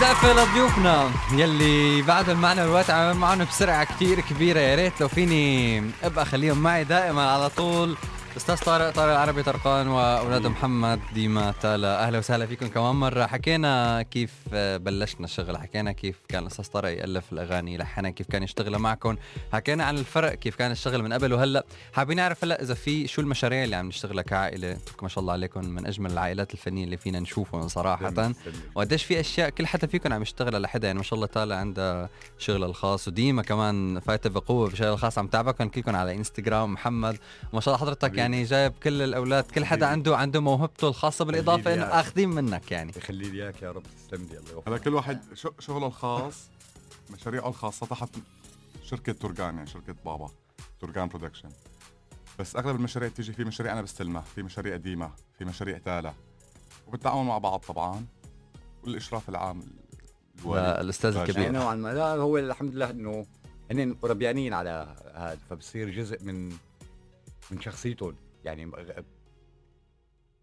زقفة لضيوفنا. يلي بعدهم معنا الوقت عم معهم بسرعة كتير كبيرة. يا ريت لو فيني أبقى خليهم معي دائما على طول. أستاذ طارق طارق العربي طرقان وأولاد محمد ديما تالا. أهلا وسهلا فيكم كمان مرة. حكينا كيف بلشنا الشغل حكينا كيف كان الأستاذ طارق يألف الأغاني لحنا كيف كان يشتغل معكم حكينا عن الفرق كيف كان الشغل من قبل. وهلأ حابين نعرف هلأ إذا في شو المشاريع اللي عم نشتغلها كعائلة. ما شاء الله عليكم من أجمل العائلات الفنية اللي فينا نشوفهم صراحة. وقديش في أشياء كل حدا فيكم عم يشتغلها لحدا. يعني ما شاء الله تالا عندها شغلها الخاص وديما كمان فايتة بقوة بشغل الخاص عم تابعكم كلكم على إنستغرام محمد. ما شاء الله حضرتك يعني جايب كل الأولاد كل حدا عنده عنده موهبته الخاصة بالإضافة انه أخذين منك يعني. يخلي لي إياك يا رب تسلم لي الله يوفقك. هلا كل واحد شغله الخاص مشاريعه الخاصة تحت شركة تورجان يعني شركة بابا تورجان Production. بس أغلب المشاريع بتيجي في مشاريع أنا بستلمها في مشاريع قديمة في مشاريع تالا وبالتعاون مع بعض طبعا والإشراف العام الأستاذ الكبير. نوعا ما. لا هو الحمد لله إنه هن ربيانين على هذا فبصير جزء من من شخصيتهم. يعني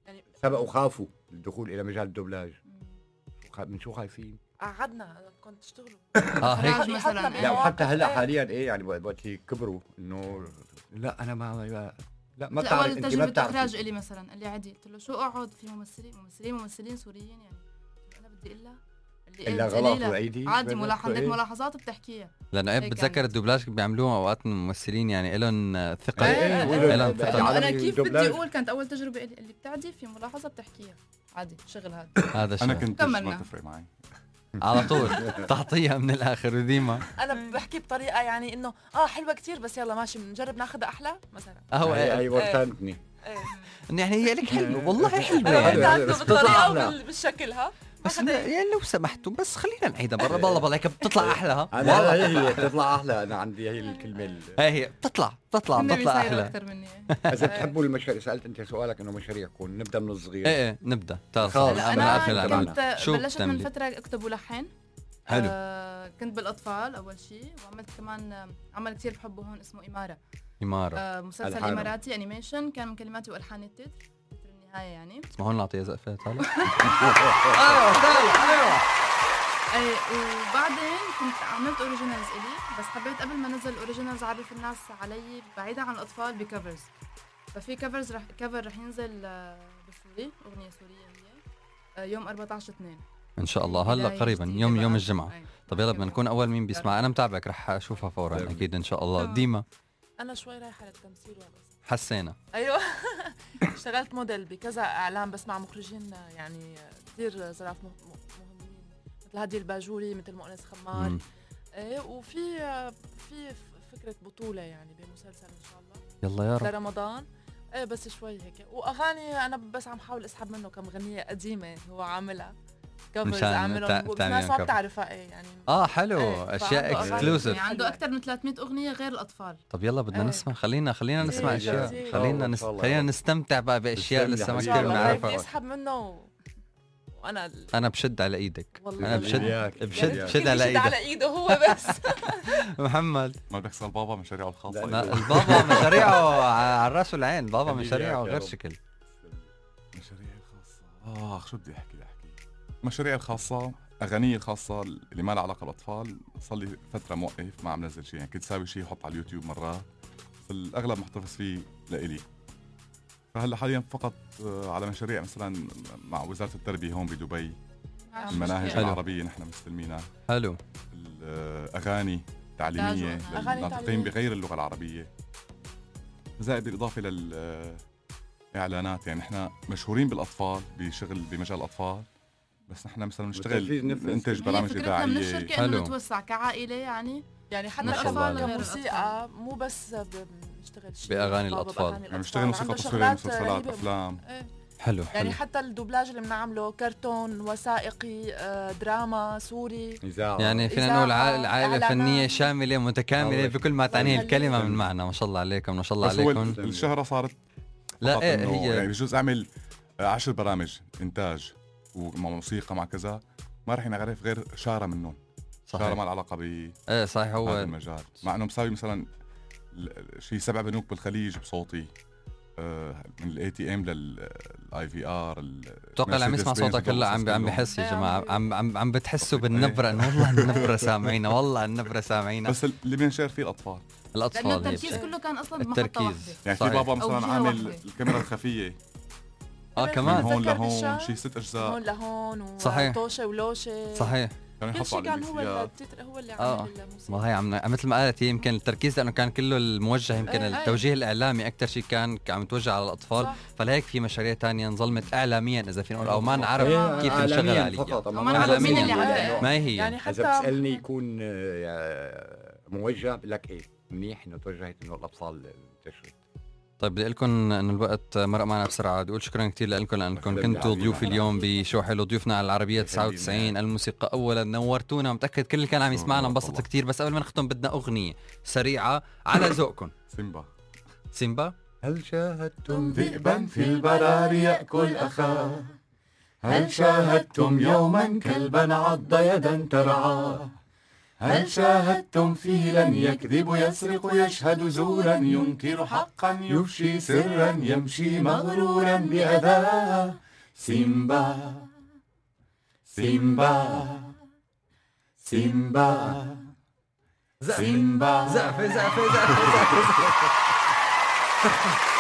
يعني سبقوا خافوا الدخول إلى مجال الدبلاج من شو خايفين؟ قعدنا كنت تشتغلوا آه هيك؟ مثلا لا وحتى هلأ حاليا إيه يعني وقت كبروا إنه لا أنا ما لا ما بتعرف أنت ما بتعرف اخراج إلي مثلا اللي عادي قلت له شو أقعد في ممثلين؟ ممثلين ممثلين سوريين يعني أنا بدي إلا إلا غلط وايدي عادي ملاحظ عندك ملاحظات بتحكيها. لأنه إيه بتذكر الدبلاج بيعملوها أوقات الممثلين يعني لهم ثقة. لهم ثقة. أنا كيف بدي أقول كانت أول تجربة اللي بتعدي في ملاحظة بتحكيها. عادي شغل هذا هذا أنا كنت ما تفرق معي. على طول. تعطيها من الآخر وديما. أنا بحكي بطريقة يعني إنه آه حلوة كثير بس يلا ماشي بنجرب ناخذها أحلى مثلا. هو إيه. اي ورثتني يعني هي لك حلوة والله حلوة. يعني. بالطريقة بالشكل ها؟ بس يعني لو سمحتوا بس خلينا نعيدها برا بالله بالله هيك بتطلع أحلى أنا هي بتطلع أحلى. أنا عندي هي الكلمة هي هي. بتطلع بتطلع بتطلع أحلى. أكثر مني. إذا بتحبوا المشاريع سألت أنت سؤالك إنه مشاريعكم نبدأ من الصغير. إيه إيه نبدأ. خلص أنا كنت بلشت من فترة اكتب ولحن حلو. آه كنت بالأطفال أول شيء وعملت كمان عمل كثير بحبه هون اسمه إمارة. إمارة. آه مسلسل الحانة. إماراتي animation كان من كلماتي والحان التتر النهاية يعني. اسمه هون نعطيها أيوه طالع أيوه أي وبعدين كنت عملت originals إلي بس حبيت قبل ما نزل ال originals أعرف الناس علي بعيدا عن الأطفال ب covers ففي covers رح cover رح ينزل آه، بسوري أغنية سورية هي. آه، يوم 14 2 إن شاء الله. هلأ قريبا يوم يوم الجمعة. طب يلا بدنا نكون أول مين بيسمع. أنا متابعك رح أشوفها فورا أكيد إن شاء الله. ديما. أنا شوي رايحة للتمثيل بس حسينا. أيوه. اشتغلت موديل بكذا إعلان بس مع مخرجين يعني كثير زراف مهمين. مثل هادي الباجوري مثل مؤنس خمار. إيه وفي في فكرة بطولة يعني بمسلسل إن شاء الله. يلا يا رب. لرمضان. إيه بس شوي هيك. وأغاني أنا بس عم حاول أسحب منه كم غنية قديمة هو عاملها. كفرز أعملهم الناس ما بتعرفها إيه يعني. آه حلو. إيه أشياء اكسكلوسيف يعني عنده أكثر من 300 أغنية غير الأطفال. طب يلا بدنا إيه. نسمع. خلينا خلينا نسمع أشياء. خلينا نس... خلينا نستمتع بقى بأشياء لسه ما كثير بنعرفها يسحب منه. وأنا أنا بشد على إيدك. والله. أنا بشد بشد بشد على إيدك على إيده هو بس. محمد. ما بدك تسأل بابا مشاريعه الخاصة. البابا مشاريعه على الرأس والعين. بابا مشاريعه غير شكل. مشاريع الخاصه اخ شو بدي أحكي. مشاريعي الخاصة أغانيي الخاصة اللي ما لها علاقة بالأطفال. صار لي فترة موقف ما عم نزل شيء يعني كنت ساوي شيء أحط على اليوتيوب مرات الأغلب محتفظ فيه لإلي. فهلأ حاليا فقط آه، على مشاريع مثلا مع وزارة التربية هون بدبي المناهج حلو. العربية نحن مستلمينها. حلو. الأغاني تعليمية للناطقين بغير اللغة العربية. زائد بالإضافة للإعلانات يعني نحن مشهورين بالأطفال بشغل بمجال الأطفال. بس نحن مثلا نشتغل ننتج برامج إذاعية. من الشركة انه نتوسع كعائلة يعني. يعني حتى الأطفال كموسيقى مو بس بنشتغل بأغاني الأطفال. يعني بنشتغل موسيقى تصويريه مسلسلات أفلام. إيه. حلو يعني حلو. حتى الدوبلاج اللي بنعمله كرتون وثائقي آه، دراما سوري. إذاعة. يعني فينا نقول عائله فنية شاملة متكاملة بكل ما تعنيه الكلمة من معنى. ما شاء الله عليكم ما شاء الله عليكم. الشهرة صارت لا إيه هي يعني بجوز أعمل عشر برامج إنتاج. ومع موسيقى مع كذا ما رح ينعرف غير شارة منهم. صحيح. شارة ما علاقة ب إيه صحيح هو هذا المجال. مع إنه مساوي مثلا شيء سبع بنوك بالخليج بصوتي. آه، من ال ATM لل IVR أتوقع اللي عم يسمع صوتك هلأ عم عم بحس يا جماعة عم- عم عم بتحسوا بالنبرة إنه والله النبرة سامعينا والله النبرة سامعينا بس اللي بينشار فيه الأطفال. لأنه الأطفال هي التركيز. كله كان أصلا بمحطة التركيز. واحدة. يعني صحيح. في بابا مثلا عامل. الكاميرا الخفية. آه من كمان هون بتذكر لهون؟ شي ست هون اجزاء لهون صحيح. وطوشه ولوشة صحيح كانوا يحطوا على كان هو. التتر هو اللي آه. عامل الموسيقى ما هي عم مثل ما قالت هي يمكن التركيز لأنه كان كله الموجه يمكن إيه، إيه. التوجيه الإعلامي أكثر شيء كان عم يتوجه على الأطفال صح. فلهيك في مشاريع تانية انظلمت اعلاميا إذا فينا نقول أو ما نعرف إيه، كيف نشغل عالمياً عليها فقط ما نعرف مين. اللي إيه، عمله ما هي يعني إذا حتى بتسألني يكون آه، موجه بقول لك إيه منيح إنه توجهت إنه الأطفال تشرد طيب بدي لكم إنه الوقت مرق معنا بسرعة. بدي أقول شكرا كثير لكم لأنكم كنتوا. ضيوفي اليوم بشو حلو. ضيوفنا على العربية 99 الموسيقى اولا. نورتونا. متأكد كل اللي كان عم يسمعنا انبسط. كثير بس قبل ما نختم بدنا أغنية سريعة على ذوقكم. سيمبا. سيمبا؟ هل شاهدتم ذئبا في البراري يأكل أخاه هل شاهدتم يوما كلبا عض يدا ترعاه هل شاهدتم فيلا يكذب يسرق يشهد زورا ينكر حقا يفشي سرا يمشي مغرورا بأذاه سيمبا سيمبا سيمبا سيمبا. زقفه زقفه زقفه زقفه